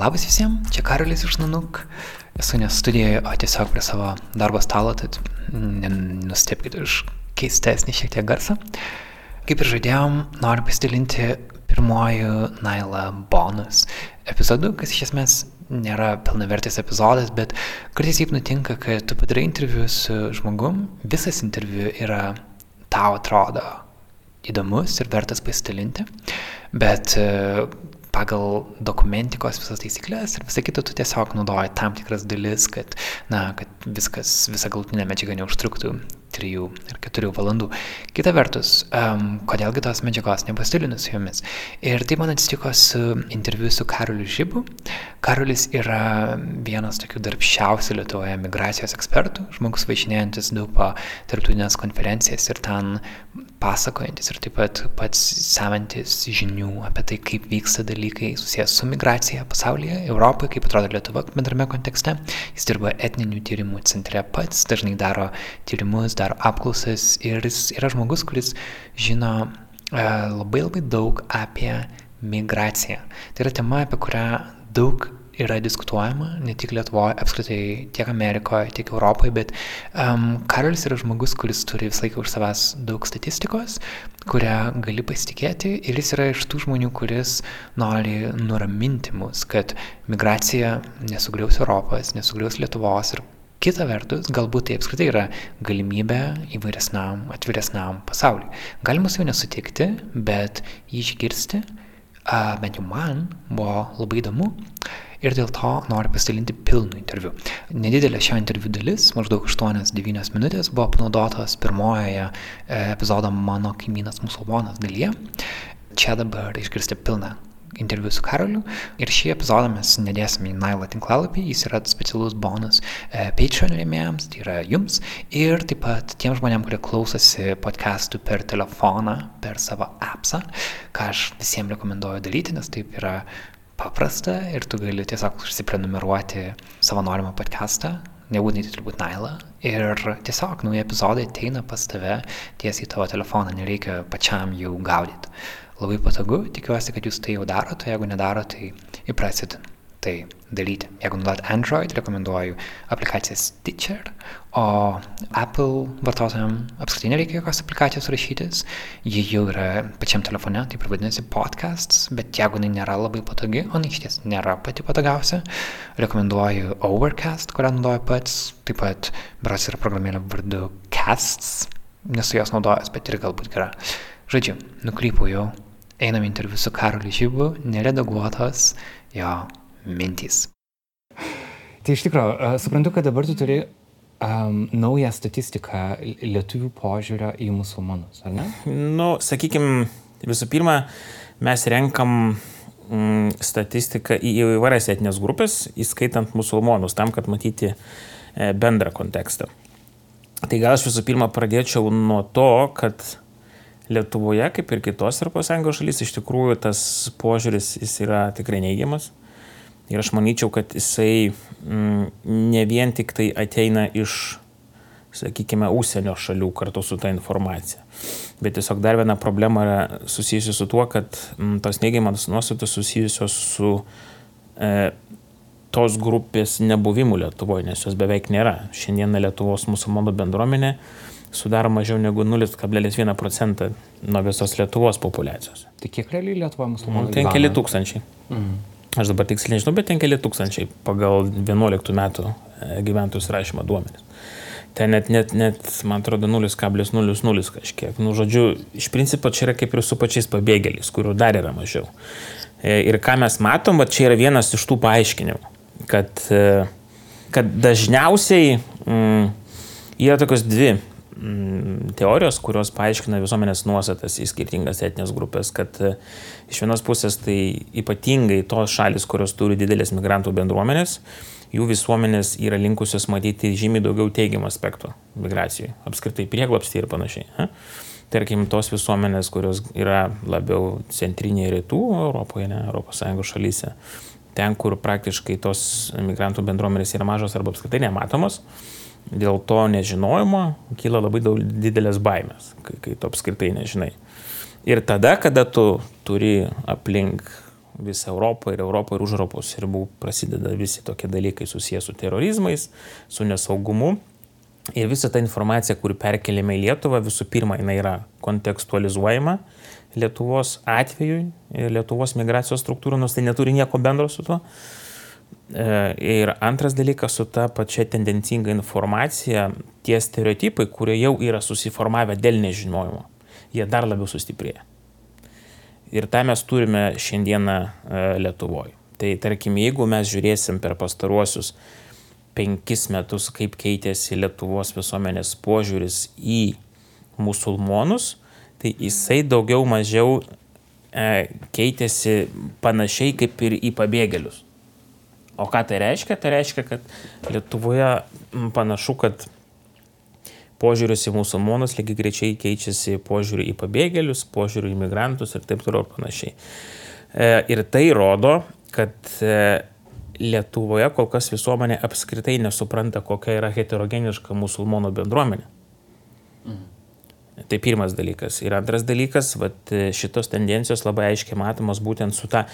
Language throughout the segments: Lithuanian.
Labas visiems, čia Karolis iš Nanuk. Esu ne studijoje, o tiesiog prie savo darbo stalo, tad nustepkite iš keistesnį šiek tiek garsą. Kaip ir žadėjom, noriu pasidalinti pirmoju Naila bonus epizodu, kas iš esmės nėra pilnavertis epizodas, bet kartais taip nutinka, kad tu padarai interviu su žmogum, visas interviu yra tau atrodo įdomus ir vertas pasidalinti, bet pagal dokumentikos visas taisyklės ir visą kitą tu tiesiog naudoji tam tikras dalis, kad, na, kad viskas, visa galutinė medžiaga neužtruktų 3 ar 4 valandų. Kita vertus, um, kodėlgi tos medžiagos nepasidalinus su jomis. Ir tai man atsitiko su interviu su Karoliu Žibu. Karolis yra vienas tokių darbščiausių Lietuvoje migracijos ekspertų, žmogus važinėjantis daug po tarptautinės konferencijas ir ten pasakojantis ir taip pat pats semantis žinių apie tai, kaip vyksta dalykai susijęs su migracija pasaulyje, Europoje, kaip atrodo Lietuva bendrame kontekste. Jis dirba etninių tyrimų centre pats, dažnai daro tyrimus, daro apklausas ir jis yra žmogus, kuris žino e, labai labai daug apie migraciją. Tai yra tema, apie kurią daug yra diskutuojama, ne tik Lietuvoje, apskritai tiek Amerikoje, tiek Europoje, bet um, Karolis yra žmogus, kuris turi visą laiką už savęs daug statistikos, kurią gali pasitikėti ir jis yra iš tų žmonių, kuris nori nuraminti mus, kad migracija nesugriaus Europos, nesugriaus Lietuvos ir Kita vertus, galbūt tai apskritai yra galimybė įvairesniam, atviresniam pasauliui. Galima su juo nesutikti, bet jį išgirsti, bent jau man, buvo labai įdomu ir dėl to noriu pasidalinti pilnu interviu. Nedidelė šio interviu dalis, maždaug 8-9 minutės, buvo panaudotos pirmojoje e, epizodo mano kaimynas musulmonas dalyje. Čia dabar išgirsti pilną interviu su Karoliu ir šį epizodą mes nedėsime į Nailą tinklalapį, jis yra specialus bonus e, Patreon rėmėjams, tai yra jums ir taip pat tiem žmonėm, kurie klausosi podcastų per telefoną, per savo appsą, ką aš visiems rekomenduoju daryti, nes taip yra paprasta ir tu gali tiesiog užsiprenumeruoti savo norimą podcastą, nebūtinai tai turbūt Naila. Ir tiesiog nauji epizodai ateina pas tave tiesiai į tavo telefoną, nereikia pačiam jų gaudyti. Labai patogu, tikiuosi, kad jūs tai jau darote, jeigu nedarote, tai įprasit tai daryti. Jeigu naudojat Android, rekomenduoju aplikaciją Stitcher, o Apple vartotojams apskritai nereikia jokios aplikacijos rašytis, ji jau yra pačiam telefone, taip ir vadinasi podcasts, bet jeigu jinai nėra labai patogi, o jinai iš ties nėra pati patogiausia, rekomenduoju Overcast, kurią naudoju pats, taip pat beras yra programėlė vardu Casts, nesu jos naudojęs, bet ir galbūt gera. Žodžiu, nukrypau jau, einam interviu su Karoliu Žybu, neredaguotos, jo mintys. Tai iš tikrųjų, suprantu, kad dabar tu turi um, naują statistiką lietuvių požiūrio į musulmonus, ar ne? Nu, sakykime, visų pirma, mes renkam mm, statistiką į įvairias etinės grupės, įskaitant musulmonus, tam, kad matyti e, bendrą kontekstą. Tai gal aš visų pirma pradėčiau nuo to, kad Lietuvoje, kaip ir kitos Europos Sąjungos šalys, iš tikrųjų tas požiūris jis yra tikrai neigiamas. Ir aš manyčiau, kad jisai mm, ne vien tik tai ateina iš, sakykime, užsienio šalių kartu su ta informacija. Bet tiesiog dar viena problema yra susijusi su tuo, kad mm, tos neigiamas nuostatos susijusios su e, tos grupės nebuvimu Lietuvoje, nes jos beveik nėra. Šiandieną Lietuvos musulmonų bendruomenė sudaro mažiau negu 0,1 procentą nuo visos Lietuvos populacijos. Tai kiek realiai Lietuvoje musulmonų? Ten keli tūkstančiai. Mm. Aš dabar tiksliai nežinau, bet ten keli tūkstančiai pagal 11 metų e, gyventojų surašymo duomenis. Ten net, net, net man atrodo, 0,00 kažkiek. Nu, žodžiu, iš principo čia yra kaip ir su pačiais pabėgėliais, kurių dar yra mažiau. E, ir ką mes matom, va čia yra vienas iš tų paaiškinimų, kad, e, kad dažniausiai mm, yra tokios dvi teorijos, kurios paaiškina visuomenės nuostatas į skirtingas etinės grupės, kad e, iš vienos pusės tai ypatingai tos šalis, kurios turi didelės migrantų bendruomenės, jų visuomenės yra linkusios matyti žymiai daugiau teigiamų aspektų migracijai, apskritai prieglapstį ir panašiai. Ha? Tarkim, tos visuomenės, kurios yra labiau centrinėje rytų Europoje, ne Sąjungos šalyse, ten, kur praktiškai tos migrantų bendruomenės yra mažos arba apskritai nematomos, dėl to nežinojimo kyla labai daug didelės baimės, kai, kai tu apskritai nežinai. Ir tada, kada tu turi aplink visą Europą ir Europą ir už Europos ribų prasideda visi tokie dalykai susijęs su terorizmais, su nesaugumu. Ir visa ta informacija, kuri perkeliame į Lietuvą, visų pirma, jinai yra kontekstualizuojama Lietuvos atveju, Lietuvos migracijos struktūrų, nors tai neturi nieko bendro su tuo. E, ir antras dalykas su ta pačia tendencinga informacija, tie stereotipai, kurie jau yra susiformavę dėl nežinojimo, jie dar labiau sustiprėja. Ir tą mes turime šiandieną e, Lietuvoje. Tai tarkim, jeigu mes žiūrėsim per pastaruosius penkis metus, kaip keitėsi Lietuvos visuomenės požiūris į musulmonus, tai jisai daugiau mažiau e, keitėsi panašiai kaip ir į pabėgėlius. O ką tai reiškia? Tai reiškia, kad Lietuvoje panašu, kad požiūris į musulmonus lygiai greičiai keičiasi požiūrį į pabėgėlius, požiūrį į migrantus ir taip toliau ir panašiai. E, ir tai rodo, kad e, Lietuvoje kol kas visuomenė apskritai nesupranta, kokia yra heterogeniška musulmonų bendruomenė. Mhm. Tai pirmas dalykas. Ir antras dalykas, vat, šitos tendencijos labai aiškiai matomos būtent su ta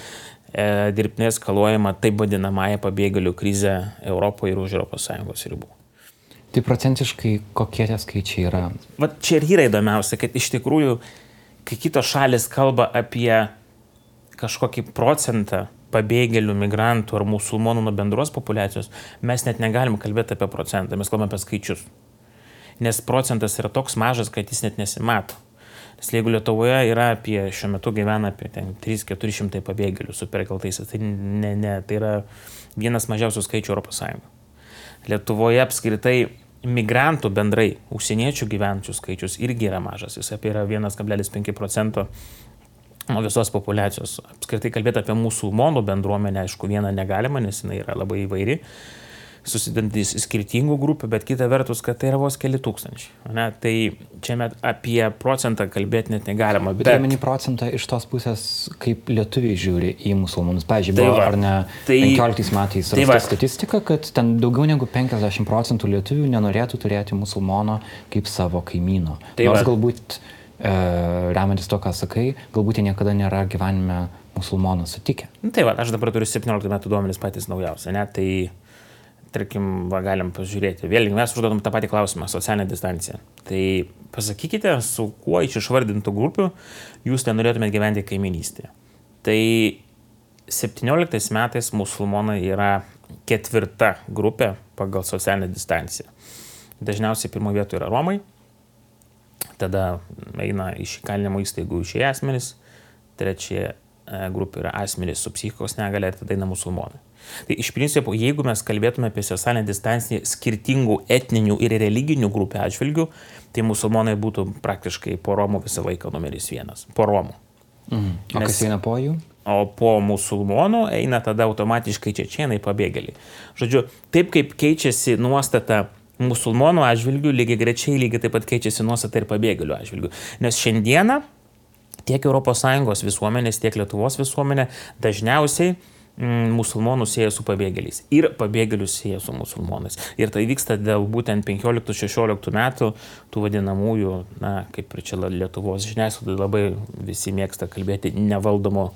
e, dirbtinė skaluojama taip vadinamąją pabėgėlių krizę Europoje ir už ES ribų. Tai procentiškai kokie tie skaičiai yra? Vat čia ir yra įdomiausia, kad iš tikrųjų, kai kitos šalis kalba apie kažkokį procentą pabėgėlių, migrantų ar musulmonų nuo bendros populacijos, mes net negalim kalbėti apie procentą, mes kalbame apie skaičius. Nes procentas yra toks mažas, kad jis net nesimato. Nes jeigu Lietuvoje yra apie, šiuo metu gyvena apie 3-400 pabėgėlių su perkeltais, tai, ne, ne, tai yra vienas mažiausių skaičių Sąjungoje. Lietuvoje apskritai migrantų bendrai, užsieniečių gyvenčių skaičius irgi yra mažas, jis apie yra 1,5 procento nuo visos populacijos. Apskritai kalbėti apie musulmonų bendruomenę, aišku, vieną negalima, nes jinai yra labai įvairi susidantys skirtingų grupių, bet kita vertus, kad tai yra vos keli tūkstančiai. Ne? Tai čia met apie procentą kalbėti net negalima. Bet turiu menį procentą iš tos pusės, kaip lietuviai žiūri į musulmonus. Pavyzdžiui, tai va, ar ne tai, 15 metais tai va, statistika, kad ten daugiau negu 50 procentų lietuvių nenorėtų turėti musulmono kaip savo kaimyno. Tai Nors va. galbūt, e, remiantis to, ką sakai, galbūt jie niekada nėra gyvenime musulmoną sutikę. Tai va, aš dabar turiu 17 metų duomenys patys naujausia, ne? Tai tarkim, va, galim pažiūrėti. Vėlgi mes užduodam tą patį klausimą - socialinė distancija. Tai pasakykite, su kuo iš išvardintų grupių jūs nenorėtumėte gyventi kaiminystėje. Tai 17 metais musulmonai yra ketvirta grupė pagal socialinę distanciją. Dažniausiai pirmo vietoje yra Romai, tada eina iš įkalinimo įstaigų išėję asmenys, trečia e, grupė yra asmenys su psichikos negale ir tada eina musulmonai. Tai iš principo, jeigu mes kalbėtume apie socialinę distanciją skirtingų etninių ir religinių grupių atžvilgių, tai musulmonai būtų praktiškai po Romų visą laiką numeris vienas. Po Romų. Mhm. O Nes, kas eina po jų? O po musulmonų eina tada automatiškai čečienai pabėgėliai. Žodžiu, taip kaip keičiasi nuostata musulmonų atžvilgių, lygiai grečiai lygiai taip pat keičiasi nuostata ir pabėgėlių atžvilgių. Nes šiandieną tiek ES visuomenės, tiek Lietuvos visuomenė dažniausiai Mm, musulmonus sieja su pabėgėliais ir pabėgėlius sieja su musulmonais. Ir tai vyksta dėl būtent 15-16 metų tų vadinamųjų, na, kaip ir čia Lietuvos žiniasklaida labai visi mėgsta kalbėti, nevaldomo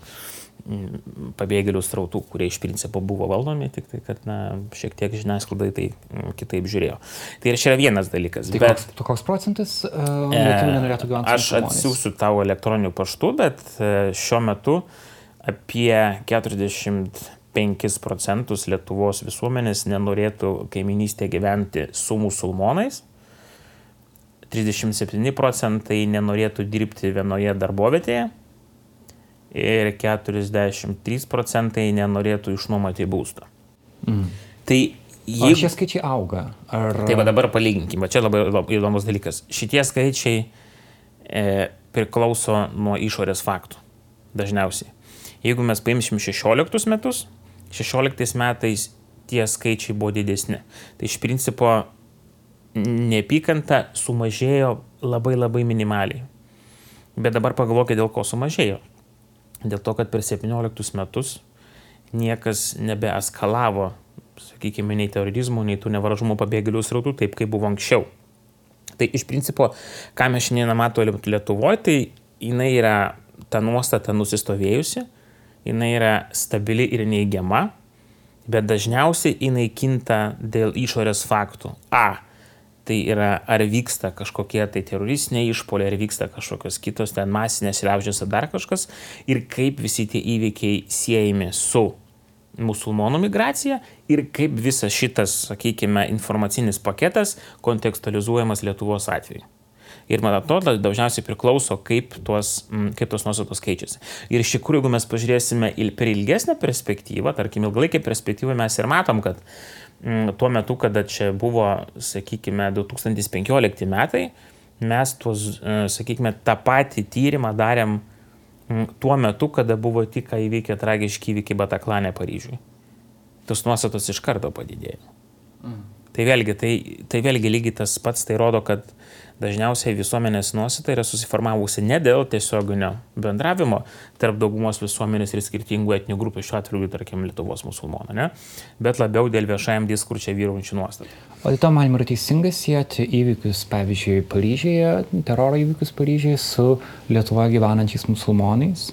mm, pabėgėlių strautų, kurie iš principo buvo valdomi, tik tai, kad na, šiek tiek žiniasklaidai tai mm, kitaip žiūrėjo. Tai ir čia yra vienas dalykas. Tai bet, koks, koks procentas uh, lietuvių nenorėtų gyventi? Aš atsiųsiu tavo elektroniniu paštu, bet uh, šiuo metu uh, apie 45 procentus Lietuvos visuomenės nenorėtų kaiminystėje gyventi su musulmonais, 37 procentai nenorėtų dirbti vienoje darbovietėje ir 43 procentai nenorėtų išnuomoti būsto. Mm. Tai jeigu... Šie skaičiai auga? Ar... Tai va dabar palyginkime, čia labai įdomus dalykas. Šitie skaičiai e, priklauso nuo išorės faktų dažniausiai. Jeigu mes paimsim 16 metus, 16 metais tie skaičiai buvo didesni. Tai iš principo neapykanta sumažėjo labai labai minimaliai. Bet dabar pagalvokite, dėl ko sumažėjo. Dėl to, kad per 17 metus niekas nebeeskalavo, sakykime, nei terorizmų, nei tų nevaržomų pabėgėlių srautų, taip kaip buvo anksčiau. Tai iš principo, ką mes šiandien matome Lietuvoje, tai jinai yra ta nuostata nusistovėjusi, jinai yra stabili ir neigiama, bet dažniausiai jinai kinta dėl išorės faktų. A. Tai yra, ar vyksta kažkokie tai teroristiniai išpoliai, ar vyksta kažkokios kitos ten masinės liaužės ar dar kažkas, ir kaip visi tie įvykiai siejami su musulmonų migracija ir kaip visas šitas, sakykime, informacinis paketas kontekstualizuojamas Lietuvos atveju. Ir man atrodo, dažniausiai priklauso, kaip tuos, mm, kaip tos nuostatos keičiasi. Ir iš tikrųjų, jeigu mes pažiūrėsime il, per ilgesnę perspektyvą, tarkim, ilgalaikį perspektyvą, mes ir matom, kad m, mm, tuo metu, kada čia buvo, sakykime, 2015 metai, mes tuos, e, sakykime, tą patį tyrimą darėm mm, tuo metu, kada buvo tik įvykę tragiški įvykiai Bataklane Paryžiui. Tos nuostatos iš karto padidėjo. Mm. Tai vėlgi, tai, tai vėlgi lygiai tas pats, tai rodo, kad dažniausiai visuomenės nuostata yra susiformavusi ne dėl tiesioginio bendravimo tarp daugumos visuomenės ir skirtingų etinių grupių, šiuo atveju, tarkim, Lietuvos musulmonų, ne? bet labiau dėl viešajam diskurčiai vyraujančių nuostatų. O dėl to man yra teisinga sieti įvykius, pavyzdžiui, Paryžėje, teroro įvykius Paryžėje su Lietuvoje gyvenančiais musulmonais?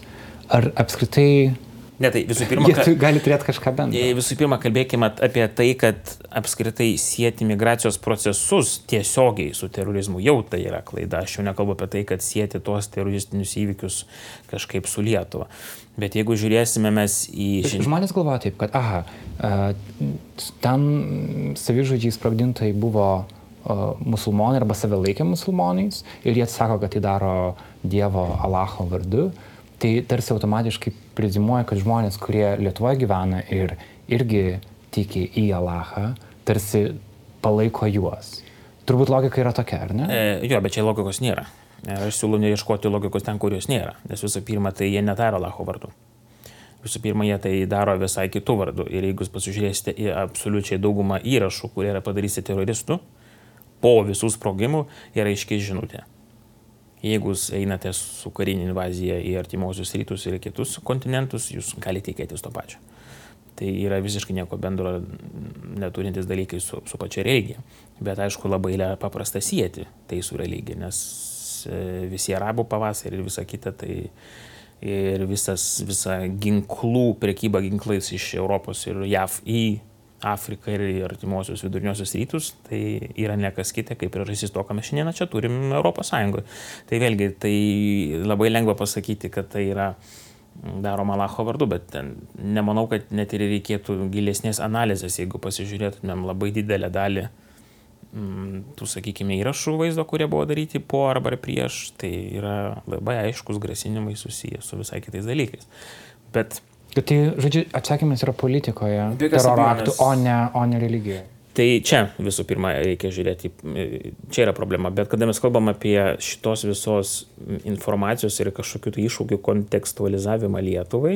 Ar apskritai Ne, tai visų pirma, ka... gali turėti kažką bendro. Visų pirma, kalbėkime apie tai, kad apskritai sieti migracijos procesus tiesiogiai su terorizmu jau tai yra klaida. Aš jau nekalbu apie tai, kad sieti tuos teroristinius įvykius kažkaip su Lietuva. Bet jeigu žiūrėsime mes į... Žmonės galvoja taip, kad, aha, ten savižudžiai sprogdintai buvo musulmonai arba save laikė musulmonais ir jie sako, kad tai daro Dievo Alacho vardu tai tarsi automatiškai prezimuoja, kad žmonės, kurie Lietuvoje gyvena ir irgi tiki į Alachą, tarsi palaiko juos. Turbūt logika yra tokia, ar ne? E, jo, bet čia logikos nėra. E, aš siūlau neieškoti logikos ten, kur jos nėra. Nes visų pirma, tai jie nedaro Alacho vardu. Visų pirma, jie tai daro visai kitų vardų. Ir jeigu jūs pasižiūrėsite į absoliučiai daugumą įrašų, kurie yra padaryti teroristų, po visų sprogimų yra aiškiai žinutė Jeigu jūs einate su karinė invazija į artimuosius rytus ir kitus kontinentus, jūs galite tikėtis to pačio. Tai yra visiškai nieko bendro neturintis dalykai su, su pačia religija. Bet aišku, labai paprasta sieti tai su religija, nes e, visi arabų pavasarį ir visa kita, tai ir visas, visa ginklų, prekyba ginklais iš Europos ir JAV į Afriką ir artimuosius viduriniosius rytus, tai yra nekas kita, kaip priežastis to, ką mes šiandieną čia turim Europos Sąjungoje. Tai vėlgi, tai labai lengva pasakyti, kad tai yra daroma Lacho vardu, bet nemanau, kad net ir reikėtų gilesnės analizės, jeigu pasižiūrėtumėm labai didelę dalį mm, tų, sakykime, įrašų vaizdo, kurie buvo daryti po arba prieš, tai yra labai aiškus grasinimai susiję su visai kitais dalykais. Bet Tai, žodžiu, atsakymas yra politikoje, teroro aktų, o ne, o ne religijoje. Tai čia visų pirma reikia žiūrėti, čia yra problema, bet kada mes kalbam apie šitos visos informacijos ir kažkokių tai iššūkių kontekstualizavimą Lietuvai,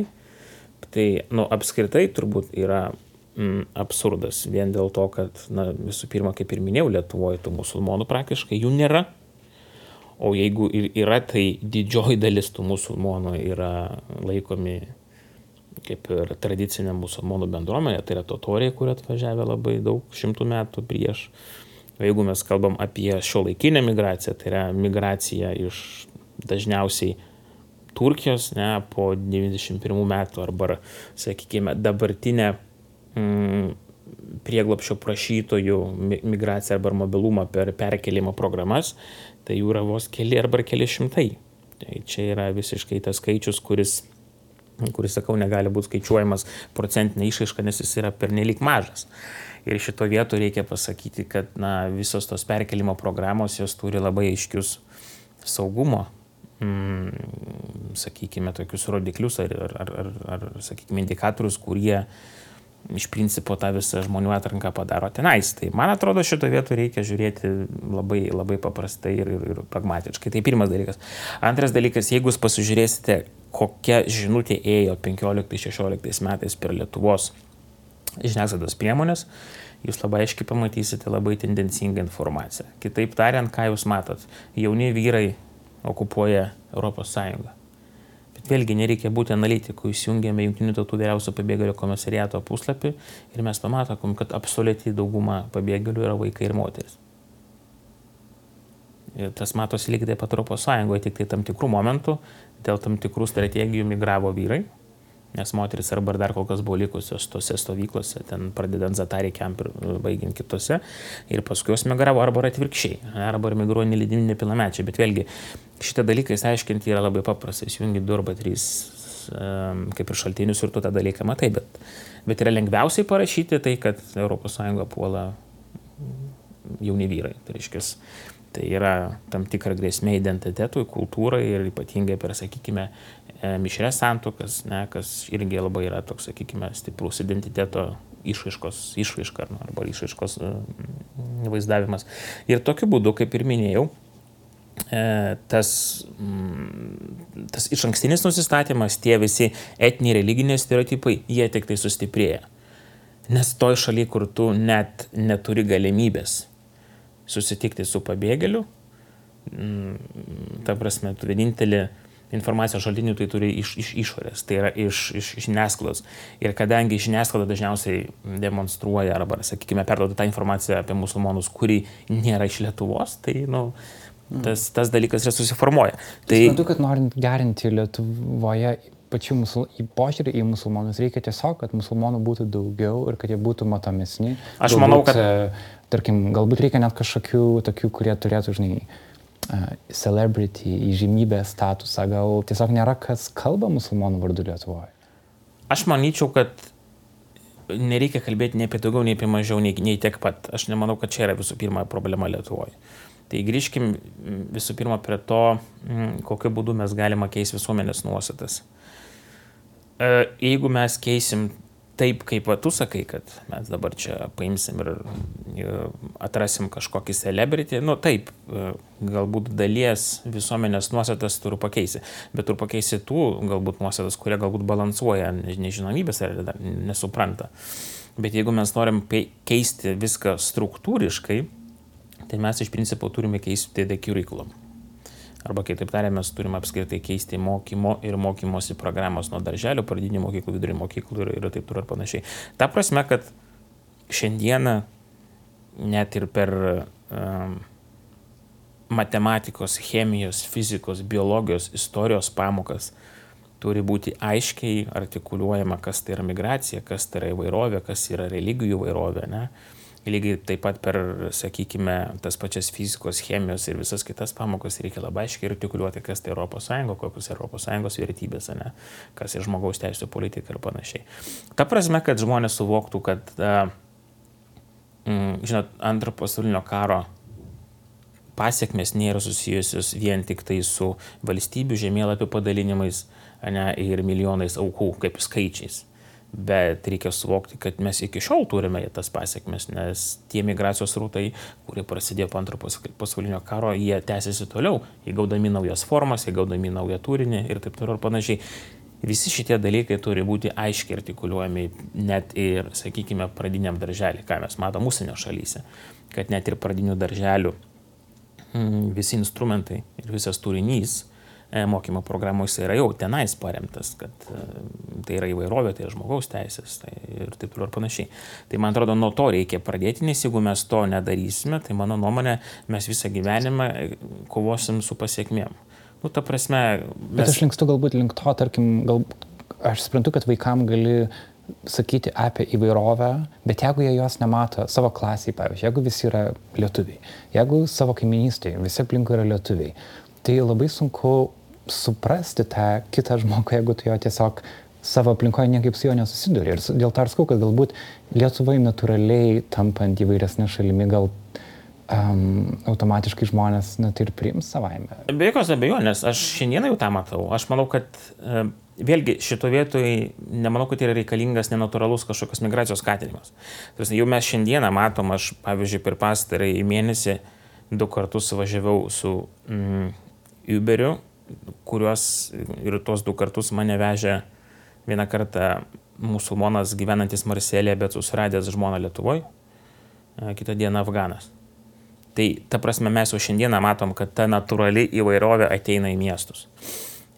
tai nu, apskritai turbūt yra mm, absurdas vien dėl to, kad na, visų pirma, kaip ir minėjau, Lietuvoje tų musulmonų praktiškai jų nėra. O jeigu ir yra, tai didžioji dalis tų musulmonų yra laikomi kaip ir tradicinė musulmonų bendruomenė, tai yra totoriai, kurie atvažiavę labai daug šimtų metų prieš. Jeigu mes kalbam apie šio laikinę migraciją, tai yra migracija iš dažniausiai Turkijos, ne, po 91 metų arba, sakykime, dabartinę mm, prieglopšio prašytojų migraciją arba mobilumą per perkelimo programas, tai jų yra vos keli arba keli šimtai. Tai čia yra visiškai tas skaičius, kuris kuris, sakau, negali būti skaičiuojamas procentinė išaiška, nes jis yra pernelyg mažas. Ir šito vietu reikia pasakyti, kad na, visos tos perkelimo programos jos turi labai aiškius saugumo, mm, sakykime, tokius rodiklius ar, ar, ar, ar, ar sakykime, indikatorius, kurie iš principo tą visą žmonių atranką padaro tenais. Tai man atrodo, šito vietu reikia žiūrėti labai, labai paprastai ir, ir, ir pragmatiškai. Tai pirmas dalykas. Antras dalykas, jeigu jūs pasižiūrėsite, kokia žinutė ėjo 15-16 metais per Lietuvos žiniasklaidos priemonės, jūs labai aiškiai pamatysite labai tendencingą informaciją. Kitaip tariant, ką jūs matot, jauni vyrai okupuoja ES. Vėlgi nereikia būti analitiku, įsijungiame Junktinių tautų vyriausio pabėgėlių komisariato puslapį ir mes pamatom, kad absoliučiai dauguma pabėgėlių yra vaikai ir moteris. Ir tas matosi lygiai taip pat Europos Sąjungoje, tik tai tam tikrų momentų dėl tam tikrų strategijų migravo vyrai, nes moteris arba dar kol kas buvo likusios tose stovyklose, ten pradedant Zatarį camp ir e, baigiant kitose, ir paskui jos migravo arba atvirkščiai, arba migruoja nelydimi nepilnamečiai, bet vėlgi šitą dalyką įsiaiškinti yra labai paprasta, įsijungi du arba trys kaip ir šaltinius ir tu tą dalyką matai, bet, bet yra lengviausiai parašyti tai, kad ES puola jauni vyrai. Tai reiškia, tai yra tam tikra grėsmė identitetui, kultūrai ir ypatingai per, sakykime, E, mišrės santokas, ne, kas irgi labai yra toks, sakykime, stiprus identiteto išraiškos, išraiška arba išraiškos e, vaizdavimas. Ir tokiu būdu, kaip ir minėjau, e, tas, mm, tas iš ankstinis nusistatymas, tie visi etiniai religiniai stereotipai, jie tik tai sustiprėja. Nes toj šaly, kur tu net neturi galimybės susitikti su pabėgėliu, mm, ta prasme, tu vienintelį informacijos šaltinių tai turi iš, iš išorės, tai yra iš, iš, iš žiniasklaidos. Ir kadangi žiniasklaida dažniausiai demonstruoja arba, sakykime, perduoda tą informaciją apie musulmonus, kuri nėra iš Lietuvos, tai, na, nu, tas, tas dalykas yra susiformuoja. Tai manau, kad norint gerinti Lietuvoje pačių musul... požiūrį į musulmonus, reikia tiesiog, kad musulmonų būtų daugiau ir kad jie būtų matomesni. Aš manau, kad... E, tarkim, galbūt reikia net kažkokių tokių, kurie turėtų, žinai, celebrity, įžymybės statusą, gal tiesiog nėra kas kalba musulmonų vardu Lietuvoje? Aš manyčiau, kad nereikia kalbėti nei apie daugiau, nei apie mažiau, nei, nei tiek pat. Aš nemanau, kad čia yra visų pirma problema Lietuvoje. Tai grįžkim visų pirma prie to, kokiu būdu mes galime keisti visuomenės nuostatas. Jeigu mes keisim taip, kaip va, tu sakai, kad mes dabar čia paimsim ir atrasim kažkokį celebrity, nu taip, galbūt dalies visuomenės nuostatas turiu pakeisti, bet turiu pakeisti tų galbūt nuostatas, kurie galbūt balansuoja nežinomybės ar nesupranta. Bet jeigu mes norim keisti viską struktūriškai, tai mes iš principo turime keisti the curriculum. Arba kitaip tariant, mes turime apskritai keisti mokymo ir mokymosi programos nuo darželio, pradinių mokyklų, vidurio mokyklų ir, ir taip toliau ir panašiai. Ta prasme, kad šiandieną net ir per um, matematikos, chemijos, fizikos, biologijos, istorijos pamokas turi būti aiškiai artikuliuojama, kas tai yra migracija, kas tai yra įvairovė, kas yra religijų įvairovė. Ne? Lygiai taip pat per, sakykime, tas pačias fizikos, chemijos ir visas kitas pamokas reikia labai aiškiai artikuliuoti, kas tai ES, kokios ES vertybės, ne, kas yra žmogaus teisų politika ir panašiai. Ta prasme, kad žmonės suvoktų, kad, mm, žinot, antro pasaulinio karo pasiekmes nėra susijusios vien tik tai su valstybių žemėlapių padalinimais ne, ir milijonais aukų kaip skaičiais Bet reikia suvokti, kad mes iki šiol turime tas pasiekmes, nes tie migracijos rūtai, kurie prasidėjo po antro pasaulinio karo, jie tęsiasi toliau, įgaudami naujas formas, įgaudami naują turinį ir taip toliau ir panašiai. Visi šitie dalykai turi būti aiškiai artikuliuojami net ir, sakykime, pradiniam darželį, ką mes matome užsienio šalyse, kad net ir pradinių darželių mm, visi instrumentai ir visas turinys E, mokymo programos yra jau tenais paremtas, kad e, tai yra įvairovė, tai yra žmogaus teisės tai ir taip toliau ir panašiai. Tai man atrodo, nuo to reikia pradėti, nes jeigu mes to nedarysime, tai mano nuomonė, mes visą gyvenimą e, kovosim su pasiekmėm. Nu, ta prasme. Mes... Bet aš linkstu galbūt link to, tarkim, gal, aš suprantu, kad vaikam gali sakyti apie įvairovę, bet jeigu jie jos nemato savo klasiai, pavyzdžiui, jeigu visi yra lietuviai, jeigu savo kaiminystėje visi aplinkui yra lietuviai, tai labai sunku suprasti tą kitą žmogų, jeigu tu jo tiesiog savo aplinkoje niekaip su juo nesusiduri. Ir dėl to aš skau, kad galbūt Lietuvai natūraliai tampant įvairesnė šalimi, gal um, automatiškai žmonės net ir priims savaime. Be jokios abejonės, aš šiandieną jau tą matau. Aš manau, kad uh, vėlgi šito vietoj nemanau, kad yra reikalingas nenatūralus kažkokios migracijos skatinimas. Jau mes šiandieną matom, aš pavyzdžiui per pastarąjį mėnesį du kartus važiavau su mm, Uberiu kuriuos ir tuos du kartus mane vežė vieną kartą musulmonas gyvenantis Marselėje, bet susiradęs žmoną Lietuvoje, kitą dieną Afganas. Tai ta prasme mes jau šiandieną matom, kad ta natūrali įvairovė ateina į miestus.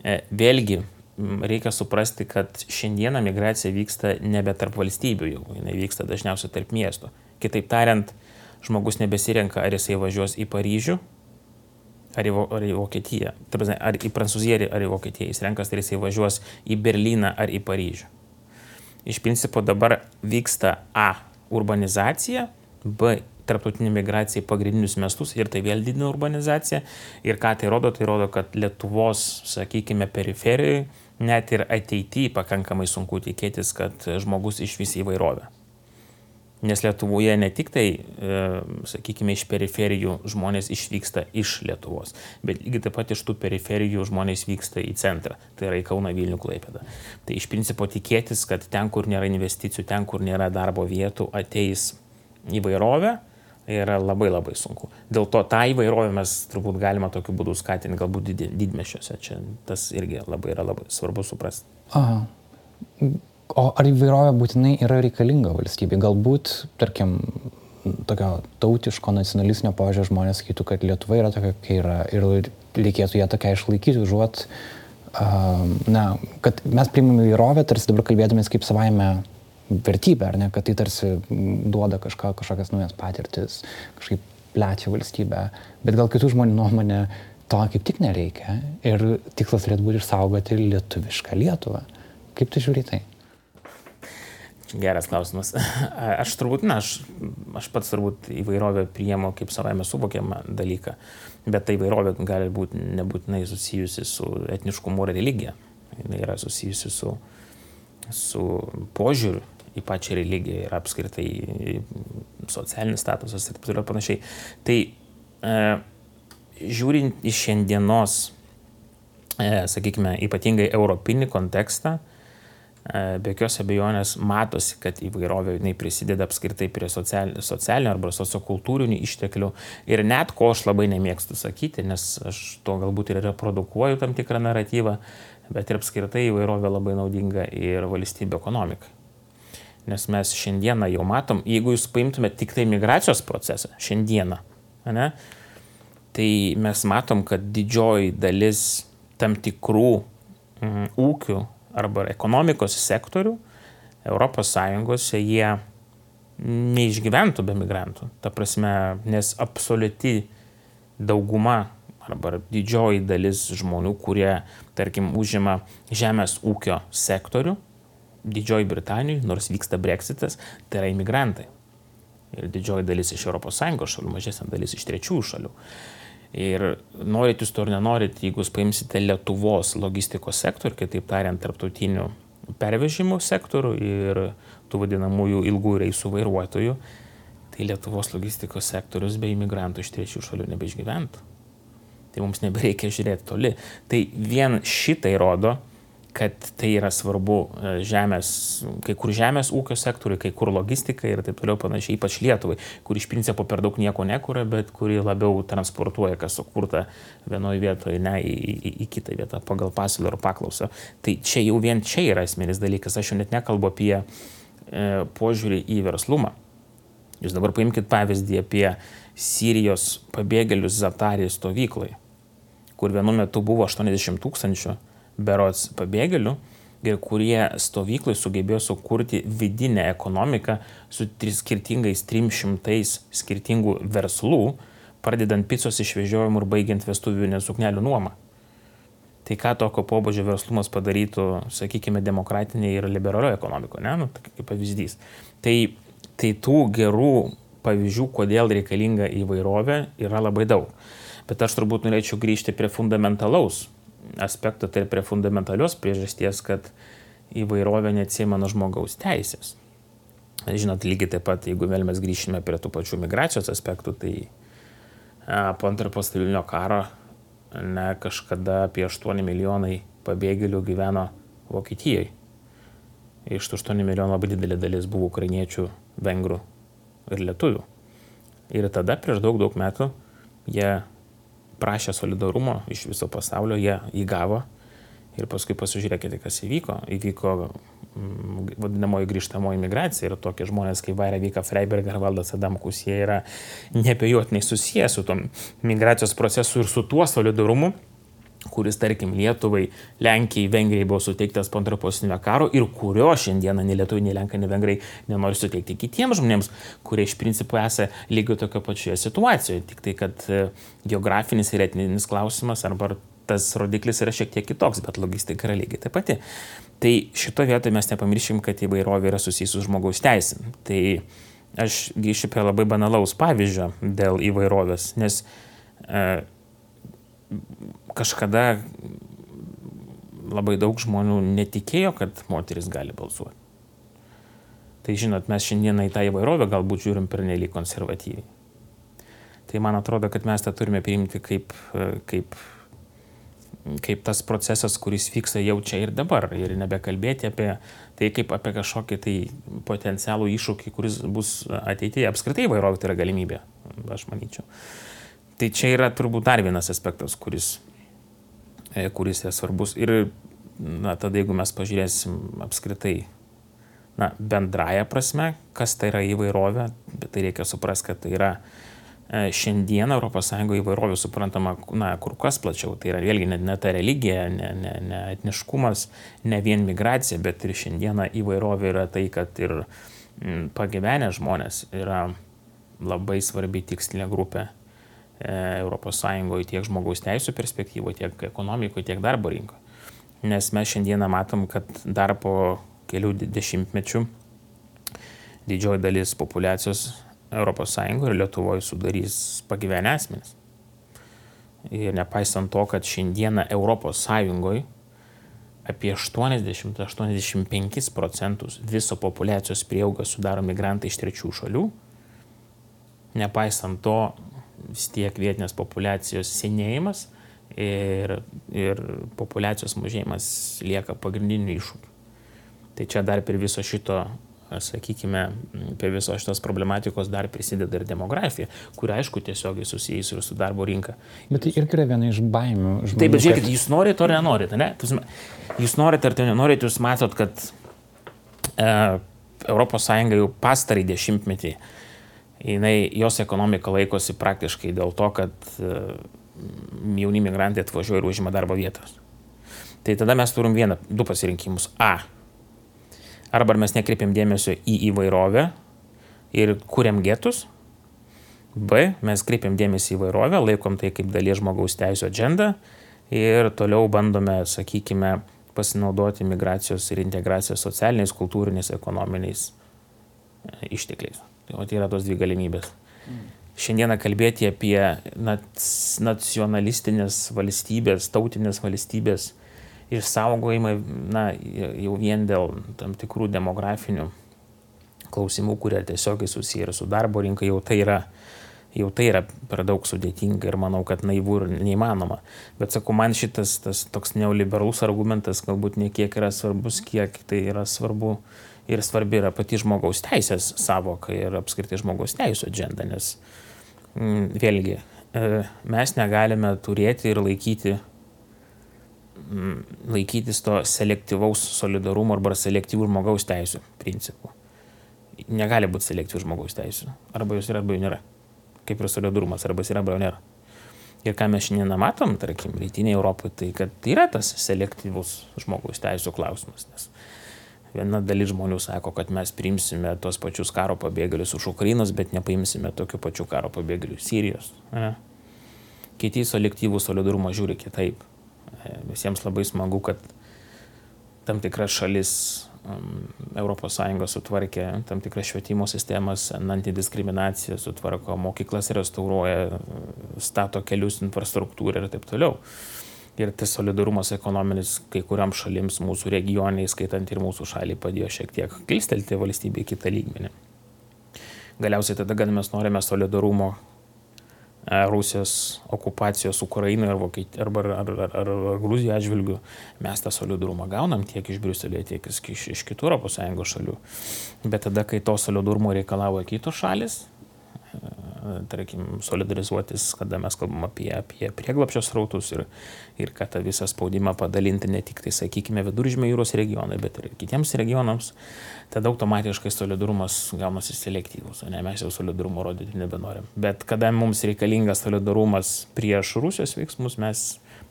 E, vėlgi, reikia suprasti, kad šiandieną migracija vyksta nebe tarp valstybių jau, jinai vyksta dažniausiai tarp miestų. Kitaip tariant, žmogus nebesirenka, ar jisai važiuos į Paryžių, ar į, ar į Vokietiją, ar į Prancūziją, ar į Vokietiją. Jis renkas, tai jisai važiuos į Berliną ar į Paryžių. Iš principo dabar vyksta A urbanizacija, B tarptautinė migracija į pagrindinius miestus ir tai vėl didina urbanizaciją. Ir ką tai rodo, tai rodo, kad Lietuvos, sakykime, periferijoje net ir ateityje pakankamai sunku tikėtis, kad žmogus išvis įvairovę. Nes Lietuvoje ne tik tai, e, sakykime, iš periferijų žmonės išvyksta iš Lietuvos, bet lygiai taip pat iš tų periferijų žmonės vyksta į centrą, tai yra į Kauną Vilnių Klaipėdą. Tai iš principo tikėtis, kad ten, kur nėra investicijų, ten, kur nėra darbo vietų, ateis įvairovė, yra labai labai sunku. Dėl to tą įvairovę mes turbūt galima tokiu būdu skatinti galbūt did, didmešiuose. Čia tas irgi labai yra labai svarbu suprasti. Aha. O ar įvairovė būtinai yra reikalinga valstybei? Galbūt, tarkim, tokio tautiško nacionalistinio požiūrio žmonės sakytų, kad Lietuva yra tokia, kokia yra ir reikėtų ją tokia išlaikyti, užuot, uh, na, kad mes priimame įvairovę, tarsi dabar kalbėtumės kaip savaime vertybę, ar ne, kad tai tarsi duoda kažką, kažkokias naujas patirtis, kažkaip plečia valstybę, bet gal kitų žmonių nuomonė to kaip tik nereikia ir tikslas turėtų būti išsaugoti lietuvišką Lietuvą. Kaip tu žiūri tai? Geras klausimas. Aš turbūt, na, aš, aš pats turbūt įvairovę priemu kaip savame suvokiamą dalyką, bet ta įvairovė gali būti nebūtinai susijusi su etniškumu ar religija. Jis yra susijusi su, su požiūriu į pačią religiją ir apskritai socialinis statusas ir taip toliau panašiai. Tai e, žiūrint į šiandienos, e, sakykime, ypatingai europinį kontekstą, E, be jokios abejonės matosi, kad įvairovė jinai prisideda apskritai prie socialinio arba sociokultūrinių išteklių ir net ko aš labai nemėgstu sakyti, nes aš to galbūt ir reprodukuoju tam tikrą naratyvą, bet ir apskritai įvairovė labai naudinga ir valstybė ekonomikai. Nes mes šiandieną jau matom, jeigu jūs paimtumėte tik tai migracijos procesą, šiandieną, ne, tai mes matom, kad didžioji dalis tam tikrų mm, ūkių arba ekonomikos sektorių ES jie neišgyventų be migrantų. Ta prasme, nes absoliuti dauguma arba didžioji dalis žmonių, kurie, tarkim, užima žemės ūkio sektorių, Didžioji Britanijoje, nors vyksta breksitas, tai yra imigrantai. Ir didžioji dalis iš ES šalių, mažesnė dalis iš trečiųjų šalių. Ir norit jūs to ar nenorit, jeigu jūs paimsite Lietuvos logistikos sektorių, kitaip tariant, tarptautinių pervežimų sektorių ir tų vadinamųjų ilgų reisų vairuotojų, tai Lietuvos logistikos sektorius be imigrantų iš trečių šalių nebeišgyventų. Tai mums nebereikia žiūrėti toli. Tai vien šitai rodo, kad tai yra svarbu e, žemės, kai kur žemės ūkio sektoriui, kai kur logistika ir taip toliau panašiai, ypač Lietuvai, kur iš principo per daug nieko nekuria, bet kuri labiau transportuoja, kas sukurta vienoje vietoje, ne į, į, į kitą vietą pagal pasiūlą ir paklausą. Tai čia jau vien čia yra esminis dalykas, aš jau net nekalbu apie e, požiūrį į verslumą. Jūs dabar paimkite pavyzdį apie Sirijos pabėgėlius Zatarijos stovyklai, kur vienu metu buvo 80 tūkstančių berots pabėgėlių ir kurie stovyklai sugebėjo sukurti vidinę ekonomiką su tris skirtingais 300 skirtingų verslų, pradedant picos išvežiojimu ir baigiant vestuvinę suknelių nuomą. Tai ką tokio pobūdžio verslumas padarytų, sakykime, demokratinėje ir liberalioje ekonomikoje, ne, nu, kaip pavyzdys. Tai, tai tų gerų pavyzdžių, kodėl reikalinga įvairovė, yra labai daug. Bet aš turbūt norėčiau grįžti prie fundamentalaus aspekto, tai prie fundamentalios priežasties, kad įvairovė neatsiema nuo žmogaus teisės. Žinot, lygiai taip pat, jeigu vėl mes grįšime prie tų pačių migracijos aspektų, tai a, po antrojo pasaulinio karo ne, kažkada apie 8 milijonai pabėgėlių gyveno Vokietijoje. Iš tų 8 milijonų labai didelė dalis buvo ukrainiečių, vengrų ir lietuvių. Ir tada prieš daug, daug metų jie prašė solidarumo iš viso pasaulio, jie įgavo ir paskui pasižiūrėkite, kas įvyko. Įvyko mm, vadinamoji grįžtamoji migracija ir tokie žmonės kaip Vaira Vyka Freiberg ar Valdas Adamkus, jie yra nebejotinai susijęs su tom migracijos procesu ir su tuo solidarumu, kuris, tarkim, Lietuvai, Lenkijai, Vengrijai buvo suteiktas po antro pasaulinio karo ir kurio šiandieną nei Lietuvai, nei Lenkai, nei Vengrai nenori suteikti kitiems žmonėms, kurie iš principo esą lygiai tokio pačioje situacijoje. Tik tai, kad e, geografinis ir etninis klausimas arba tas rodiklis yra šiek tiek kitoks, bet logistika yra lygiai ta pati. Tai šito vietoje mes nepamiršim, kad įvairovė yra susijusi su žmogaus teisėm. Tai aš grįšiu prie labai banalaus pavyzdžio dėl įvairovės, nes e, kažkada labai daug žmonių netikėjo, kad moteris gali balsuoti. Tai žinot, mes šiandieną į tą įvairovę galbūt žiūrim per nelik konservatyviai. Tai man atrodo, kad mes tą turime priimti kaip, kaip, kaip tas procesas, kuris vyksta jau čia ir dabar. Ir nebekalbėti apie tai kaip apie kažkokį tai potencialų iššūkį, kuris bus ateityje. Apskritai įvairovė tai yra galimybė, aš manyčiau. Tai čia yra turbūt dar vienas aspektas, kuris, kuris yra svarbus. Ir na, tada jeigu mes pažiūrėsim apskritai na, bendraja prasme, kas tai yra įvairovė, bet tai reikia suprasti, kad tai yra e, šiandien ES įvairovė suprantama na, kur kas plačiau. Tai yra vėlgi ne, ne ta religija, ne, ne, ne etniškumas, ne vien migracija, bet ir šiandieną įvairovė yra tai, kad ir pagyvenę žmonės yra labai svarbi tikslinė grupė ES tiek žmogaus teisų perspektyvoje, tiek ekonomikoje, tiek darbo rinkoje. Nes mes šiandieną matom, kad dar po kelių dešimtmečių didžioji dalis populacijos ES ir Lietuvoje sudarys pagyvenę asmenys. Ir nepaisant to, kad šiandieną ES apie 80-85 procentus viso populacijos prieaugas sudaro migrantai iš trečių šalių, nepaisant to vis tiek vietinės populacijos senėjimas ir, ir populacijos mažėjimas lieka pagrindiniu iššūkiu. Tai čia dar per viso šito, sakykime, per viso šitos problematikos dar prisideda ir demografija, kuri aišku tiesiogiai susijusi ir su darbo rinka. Bet tai irgi yra viena iš baimių. Žmonių, Taip, bet žiūrėkit, kad... jūs norite ar nenorite, ne? Jūs norite ar tai nenorite, jūs matot, kad e, ES jau pastarį dešimtmetį e, jinai, jos ekonomika laikosi praktiškai dėl to, kad e, jauni migrantai atvažiuoja ir užima darbo vietas. Tai tada mes turim vieną, du pasirinkimus. A. Arba mes nekreipiam dėmesio į įvairovę ir kuriam getus. B. Mes kreipiam dėmesį į įvairovę, laikom tai kaip dalies žmogaus teisų agendą ir toliau bandome, sakykime, pasinaudoti migracijos ir integracijos socialiniais, kultūriniais, ekonominiais e, ištekliais. O tai yra tos dvi galimybės. Šiandieną kalbėti apie nacionalistinės valstybės, tautinės valstybės išsaugojimą, na, jau vien dėl tam tikrų demografinių klausimų, kurie tiesiogiai susiję ir su darbo rinka, jau tai yra, jau tai yra per daug sudėtinga ir manau, kad naivu ir neįmanoma. Bet sakau, man šitas tas toks neoliberalus argumentas galbūt ne kiek yra svarbus, kiek tai yra svarbu uh, ir svarbi yra pati žmogaus teisės savoka ir apskritai žmogaus teisų agenda, nes mm, vėlgi e, mes negalime turėti ir laikyti, mm, laikytis to selektyvaus solidarumo arba selektyvų žmogaus teisų principų. Negali būti selektyvų žmogaus teisų. Arba jūs yra, arba jų nėra. Kaip ir solidarumas, arba jis yra, arba jų nėra. Ir ką mes šiandien matom, tarkim, rytinėje Europoje, tai kad yra tas selektyvus žmogaus teisų klausimas. Nes Viena dalis žmonių sako, kad mes priimsime tos pačius karo pabėgėlius iš Ukrainos, bet nepaimsime tokių pačių karo pabėgėlių Sirijos. Ne? Kiti selektyvų solidarumą žiūri kitaip. E, visiems labai smagu, kad tam tikras šalis ES sutvarkė tam tikras švietimo sistemas, antidiskriminaciją sutvarko, mokyklas restauruoja, stato kelius, infrastruktūrą ir taip toliau ir tas solidarumas ekonominis kai kuriam šalims mūsų regioniai, skaitant ir mūsų šalį, padėjo šiek tiek kilstelti valstybę į kitą lygmenį. Galiausiai tada, kad mes norime solidarumo e, Rusijos okupacijos Ukrainoje ar, arba, ar, ar, ar, ar Gruzijos atžvilgių, mes tą solidarumą gaunam tiek iš Briuselio, tiek iš, iš kitų ES šalių. Bet tada, kai to solidarumo reikalavo kitos šalis, tarkim, solidarizuotis, kada mes kalbam apie, apie prieglapščios rautus ir, ir kad tą visą spaudimą padalinti ne tik tai, sakykime, viduržymė jūros regionai, bet ir kitiems regionams, tada automatiškai solidarumas gaunasi selektyvus, o ne mes jau solidarumo rodyti nebenorim. Bet kada mums reikalingas solidarumas prieš Rusijos veiksmus, mes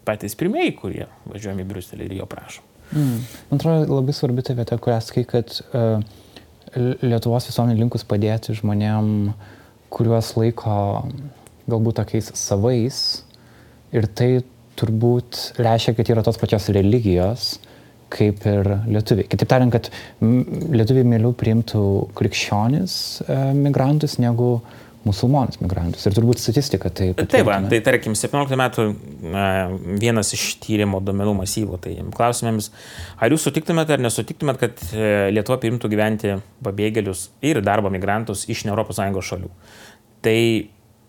patys pirmieji, kurie važiuojame į Briuselį ir jo prašom. Mm. Man atrodo labai svarbi ta vieta, kurią sakai, kad uh, Lietuvos visuomenė linkus padėti žmonėm, kuriuos laiko galbūt tokiais savais. Ir tai turbūt reiškia, kad yra tos pačios religijos kaip ir lietuviai. Kitaip tariant, kad lietuviai mieliau priimtų krikščionis e, migrantus negu uh, musulmonus migrantus. Ir turbūt statistika tai. Taip, va, tai tarkim, 17 metų vienas iš tyrimo domenų masyvų. Tai klausimėms, ar jūs sutiktumėte ar nesutiktumėte, kad e, Lietuva priimtų gyventi pabėgėlius ir darbo migrantus iš ne ES šalių. Tai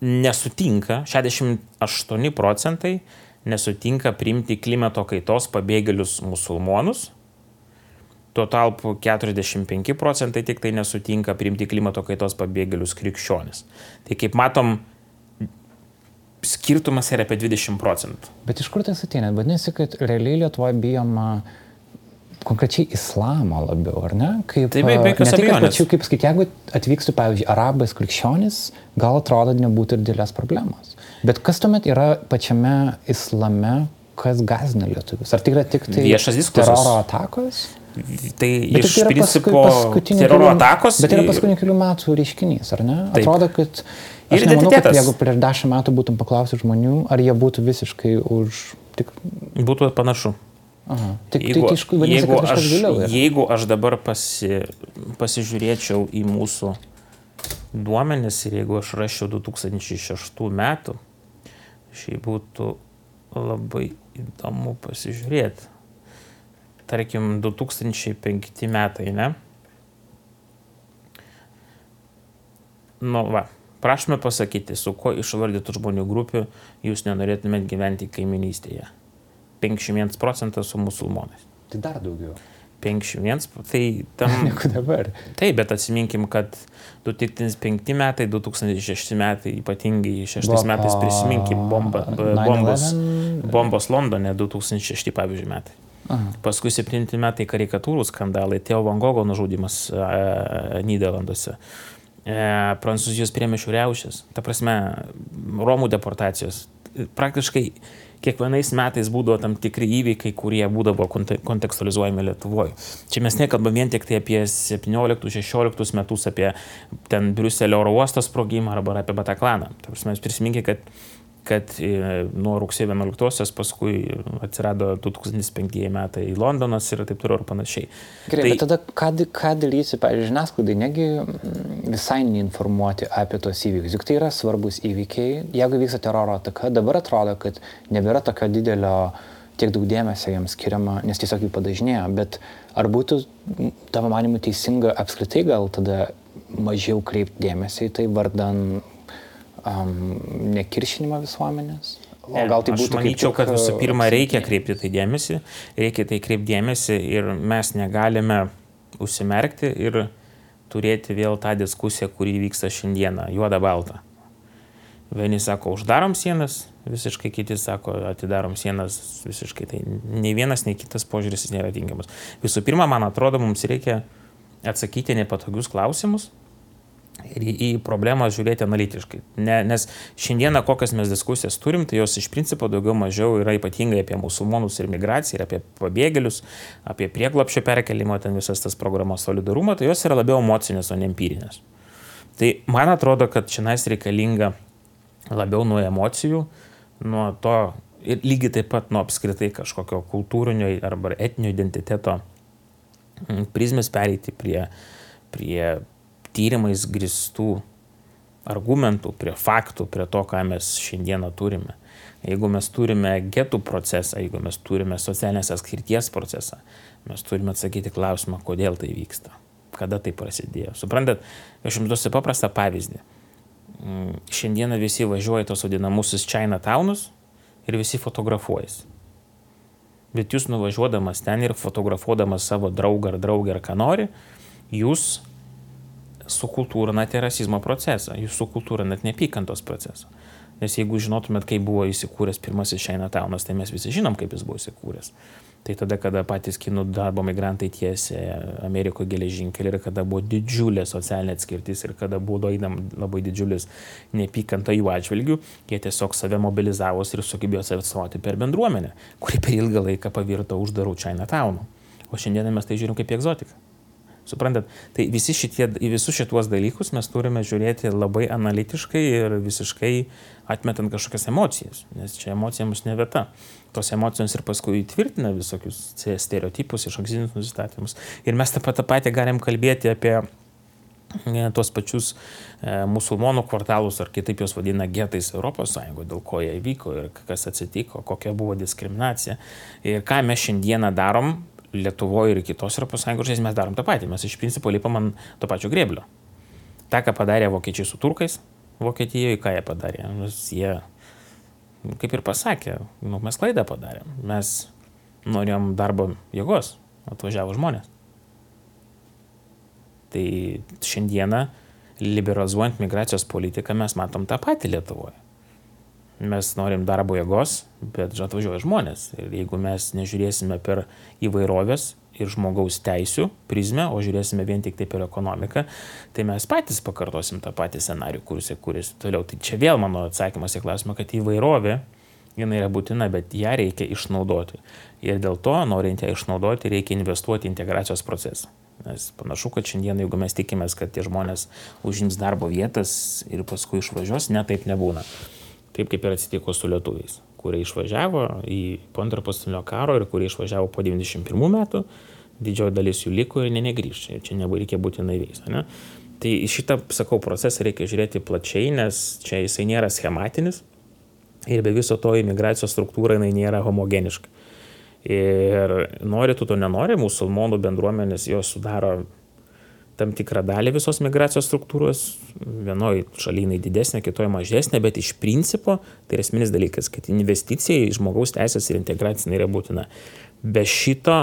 nesutinka, 68 procentai nesutinka priimti klimato kaitos pabėgėlius musulmonus Tuo tarpu 45 procentai tik tai nesutinka priimti klimato kaitos pabėgėlius krikščionis. Tai kaip matom, skirtumas yra apie 20 procentų. Bet iš kur tas ateina? Vadinasi, kad realiai Lietuvoje bijoma konkrečiai islamo labiau, ar ne? Kaip, Taip, be jokios abejonės. Tačiau, kaip sakyti, jeigu atvykstų, pavyzdžiui, arabas krikščionis, gal atrodo nebūtų ir didelės problemos. Bet kas tuomet yra pačiame islame, kas gazina lietuvius? Ar tai yra tik tai viešas diskursas? Teroro atakos? Tai bet iš tai principo teroro atakos. Bet tai yra paskutinių kelių metų reiškinys, ar ne? Taip. Atrodo, kad... Ir nemanau, kad jeigu prieš dešimt metų būtum paklausęs žmonių, ar jie būtų visiškai už... Tik... Būtų panašu. Aha. Tik, jeigu, tai, tai, vadinasi, jeigu, aš, jeigu aš dabar pasi, pasižiūrėčiau į mūsų duomenis ir jeigu aš rašiau 2006 metų, šiaip būtų labai įdomu pasižiūrėti tarkim, 2005 metai, ne? Nu, va, prašome pasakyti, su kuo išvardytų žmonių grupių jūs nenorėtumėt gyventi kaiminystėje. 51 procentas su musulmonais. Tai dar daugiau. 51, tai tam... Negu dabar. Taip, bet atsiminkim, kad 2005 metai, 2006 metai, ypatingai 6 metais prisiminkim bomba, bombos, bombos Londone 2006 pavyzdžiui metai. Aha. Paskui septinti metai karikatūrų skandalai, Teo Van Gogo nužudimas e, Niderlanduose, e, Prancūzijos priemišių riaušės, ta prasme, Romų deportacijos. Praktiškai kiekvienais metais būdavo tam tikri įvykiai, kurie būdavo kontekstualizuojami Lietuvoje. Čia mes nekalbam vien tik tai apie 17-16 metus, apie ten Briuselio oro uostos sprogimą arba apie Bataklaną. Ta prasme, prisiminkite, kad kad e, nuo rugsėjo 11-osios paskui atsirado 2005 metai Londonas ir taip toliau ir panašiai. Gerai, tai, bet tada ką, ką daryti, pavyzdžiui, žiniasklaidai, negi mm, visai neinformuoti apie tos įvykius, juk tai yra svarbus įvykiai. Jeigu vyksta teroro ataka, dabar atrodo, kad nebėra tokio didelio tiek daug dėmesio jiems skiriama, nes tiesiog jų padažnėjo, bet ar būtų, tavo manimu, teisinga apskritai gal tada mažiau kreipti dėmesį į tai vardan um, nekiršinimą visuomenės? O gal tai būtų... Aš manyčiau, tik, kad visų pirma reikia kreipti tai dėmesį, reikia tai kreipti dėmesį ir mes negalime užsimerkti ir turėti vėl tą diskusiją, kuri vyksta šiandieną, juoda balta. Vieni sako, uždarom sienas, visiškai kiti sako, atidarom sienas, visiškai tai nei vienas, nei kitas požiūris nėra tinkamas. Visų pirma, man atrodo, mums reikia atsakyti nepatogius klausimus, ir į problemą žiūrėti analitiškai. Ne, nes šiandieną kokias mes diskusijas turim, tai jos iš principo daugiau mažiau yra ypatingai apie musulmonus ir migraciją, ir apie pabėgėlius, apie prieglapšio perkelimą, ten visas tas programas solidarumą, tai jos yra labiau emocinės, o ne empirinės. Tai man atrodo, kad čia reikalinga labiau nuo emocijų, nuo to ir lygiai taip pat nuo apskritai kažkokio kultūrinio arba etinio identiteto prizmės pereiti prie, prie tyrimais gristų argumentų, prie faktų, prie to, ką mes šiandieną turime. Jeigu mes turime getų procesą, jeigu mes turime socialinės atskirties procesą, mes turime atsakyti klausimą, kodėl tai vyksta, kada tai prasidėjo. Suprantat, aš jums duosiu paprastą pavyzdį. Mm, šiandieną visi važiuoja tos vadinamusius Chinatownus ir visi fotografuojasi. Bet jūs nuvažiuodamas ten ir fotografuodamas savo draugą ar draugę ar ką nori, jūs sukultūrinate rasizmo procesą, jūs sukultūrinate neapykantos procesą. Nes jeigu žinotumėt, kaip buvo įsikūręs pirmasis Šeinataunas, tai mes visi žinom, kaip jis buvo įsikūręs. Tai tada, kada patys kinų darbo migrantai tiesė Amerikoje geležinkelį ir kada buvo didžiulė socialinė atskirtis ir kada buvo einam labai didžiulis neapykanta jų atžvilgių, jie tiesiog save mobilizavos ir sugebėjo save atstovauti per bendruomenę, kuri per ilgą laiką pavirto uždarų Chinatownų. O šiandien mes tai žiūrim kaip egzotiką. Suprantat, tai visi šitie, į visus šituos dalykus mes turime žiūrėti labai analitiškai ir visiškai atmetant kažkokias emocijas, nes čia emocijams ne vieta. Tos emocijos ir paskui įtvirtina visokius stereotipus, iš ankstinius nusistatymus. Ir mes tą patį, patį galim kalbėti apie e, tuos pačius e, musulmonų kvartalus, ar kitaip juos vadina getais ES, dėl ko jie įvyko ir kas atsitiko, kokia buvo diskriminacija. Ir ką mes šiandieną darom, Lietuvoje ir kitos Europos Sąjungos šalies mes darom tą patį. Mes iš principo lipam ant to pačio grėblio. Ta, ką padarė vokiečiai su turkais Vokietijoje, ką jie padarė. Nes jie, kaip ir pasakė, nu, mes klaidą padarėm. Mes norėjom darbo jėgos, atvažiavo žmonės. Tai šiandieną, liberalizuojant migracijos politiką, mes matom tą patį Lietuvoje mes norim darbo jėgos, bet atvažiuoja žmonės. Ir jeigu mes nežiūrėsime per įvairovės ir žmogaus teisų prizmę, o žiūrėsime vien tik tai per ekonomiką, tai mes patys pakartosim tą patį scenarių, kuris kūrėsi toliau. Tai čia vėl mano atsakymas į klausimą, kad įvairovė, jinai yra būtina, bet ją reikia išnaudoti. Ir dėl to, norint ją išnaudoti, reikia investuoti į integracijos procesą. Nes panašu, kad šiandien, jeigu mes tikimės, kad tie žmonės užims darbo vietas ir paskui išvažiuos, ne taip nebūna. Taip kaip ir atsitiko su lietuviais, kurie išvažiavo į po antro pasaulinio karo ir kurie išvažiavo po 91 metų, didžioji dalis jų liko ir ne negrįžta. Ir čia nereikia būti naiviais. Ne? Tai šitą, sakau, procesą reikia žiūrėti plačiai, nes čia jisai nėra schematinis ir be viso to imigracijos struktūra jinai nėra homogeniška. Ir nori tu to nenori, musulmonų bendruomenės jos sudaro tam tikrą dalį visos migracijos struktūros, vienoje šalyje didesnė, kitoje mažesnė, bet iš principo tai yra esminis dalykas, kad investicija į žmogaus teisės ir integracija yra būtina. Be šito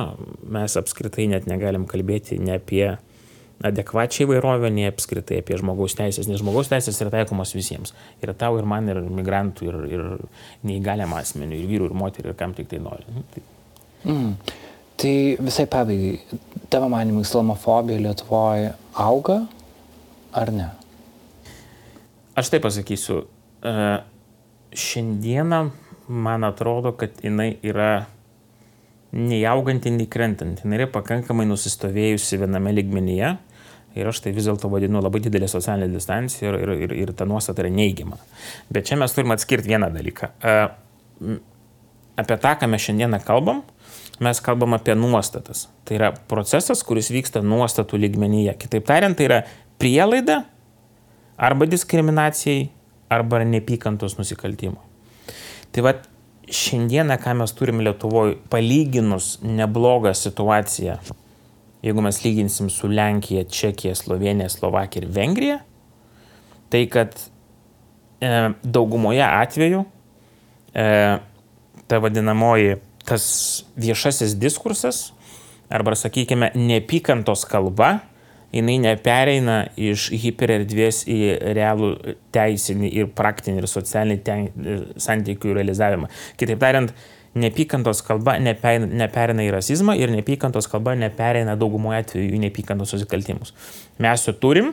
mes apskritai net negalim kalbėti ne apie adekvačią įvairovę, nei apskritai apie žmogaus teisės, nes žmogaus teisės yra taikomos visiems. Ir tau, ir man, ir migrantų, ir, ir neįgaliam asmeniu, ir vyrų, ir moterių, ir kam tik tai nori. Nu, tai... Mm. Tai visai pabaigai, tavo manimų islamofobija Lietuvoje auga ar ne? Aš taip pasakysiu. E, šiandieną man atrodo, kad jinai yra nei auganti, nei krentanti. Jinai yra pakankamai nusistovėjusi viename ligmenyje. Ir aš tai vis dėlto vadinu labai didelė socialinė distancija ir, ir, ir, ir ta nuostata yra neigiama. Bet čia mes turime atskirti vieną dalyką. E, apie tą, ką mes šiandieną kalbam, mes kalbam apie nuostatas. Tai yra procesas, kuris vyksta nuostatų lygmenyje. Kitaip tariant, tai yra prielaida arba diskriminacijai, arba nepykantos nusikaltimui. Tai va, šiandieną, ką mes turim Lietuvoje, palyginus neblogą situaciją, jeigu mes lyginsim su Lenkija, Čekija, Slovenija, Slovakija ir Vengrija, tai kad e, daugumoje atveju e, ta vadinamoji tas viešasis diskursas, arba sakykime, neapykantos kalba, jinai nepereina iš hipererdvės į realų teisinį ir praktinį ir socialinį ten, santykių realizavimą. Kitaip tariant, neapykantos kalba nepeina, neperina į rasizmą ir neapykantos kalba nepereina daugumoje atveju į neapykantos nusikaltimus. Mes jų turim,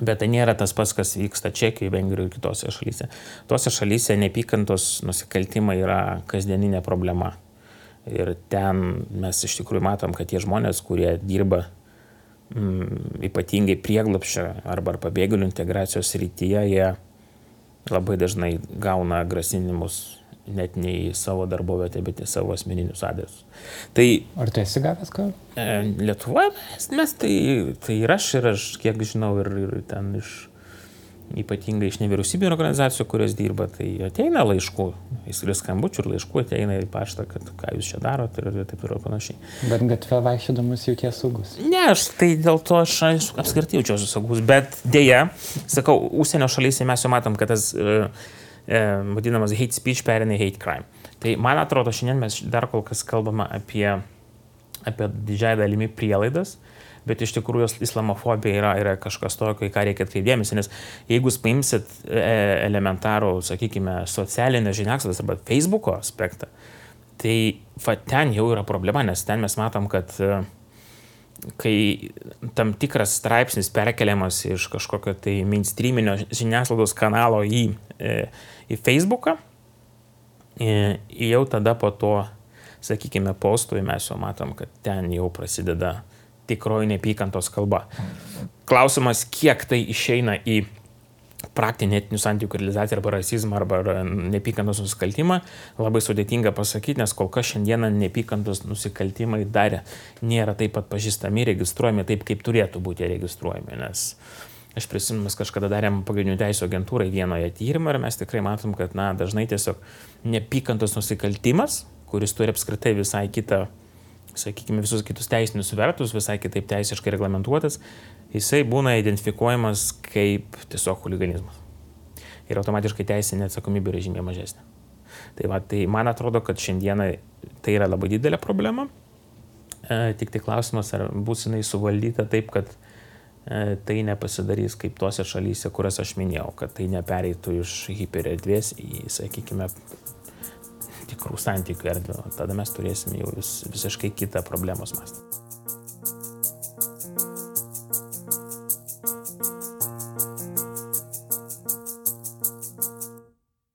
bet tai nėra tas pats, kas vyksta Čekijoje, Vengrijoje ir kitose šalyse. Tuose šalyse neapykantos nusikaltimai yra kasdieninė problema. Ir ten mes iš tikrųjų matom, kad tie žmonės, kurie dirba mm, ypatingai prieglapščio arba pabėgėlių integracijos rytyje, jie labai dažnai gauna grasinimus net ne į savo darbovietę, bet į savo asmeninius adresus. Tai, Ar tu esi gavęs ką? E, Lietuvoje mes, mes tai, tai ir aš, ir aš, kiek žinau, ir, ir ten iš ypatingai iš nevyriausybinio organizacijų, kurios dirba, tai ateina laiškų, įsilis skambučių ir laiškų ateina į paštą, kad ką jūs čia darote ir, ir taip ir panašiai. Bet gatvė vaikščiodamas jauties saugus. Ne, aš tai dėl to aš, aš apskritai jaučiuosi saugus, bet dėja, sakau, užsienio šalyse mes jau matom, kad tas e, vadinamas hate speech perina į hate crime. Tai man atrodo, šiandien mes dar kol kas kalbame apie apie didžiąją dalimi prielaidas, bet iš tikrųjų islamofobija yra, yra kažkas tokio, į ką reikia atkreipdėmėsi, nes jeigu jūs paimsit e, elementarų, sakykime, socialinės žiniasklaidos arba Facebook'o aspektą, tai va, ten jau yra problema, nes ten mes matom, kad e, kai tam tikras straipsnis perkeliamas iš kažkokio tai mainstreaminio žiniasklaidos kanalo į, e, į Facebooką, jau tada po to, sakykime, postui mes jau matom, kad ten jau prasideda tikroji neapykantos kalba. Klausimas, kiek tai išeina į praktinį etinių santykių realizaciją arba rasizmą arba neapykantos nusikaltimą, labai sudėtinga pasakyti, nes kol kas šiandieną neapykantos nusikaltimai dar nėra taip pat pažįstami, registruojami taip, kaip turėtų būti registruojami. Nes aš prisimenu, mes kažkada darėm pagrindinių teisų agentūrai vienoje tyrimą ir mes tikrai matom, kad na, dažnai tiesiog neapykantos nusikaltimas, kuris turi apskritai visai kitą sakykime, visus kitus teisinius vertus, visai kitaip teisiškai reglamentuotas, jisai būna identifikuojamas kaip tiesiog huliganizmas. Ir automatiškai teisinė atsakomybė yra žymiai mažesnė. Tai, va, tai man atrodo, kad šiandieną tai yra labai didelė problema. E, tik tai klausimas, ar bus jinai suvaldyta taip, kad tai nepasidarys kaip tose šalyse, kurias aš minėjau, kad tai nepereitų iš hipererdvės į, sakykime, tikrų santykių erdvę, tada mes turėsim jau vis, visiškai kitą problemos mastą.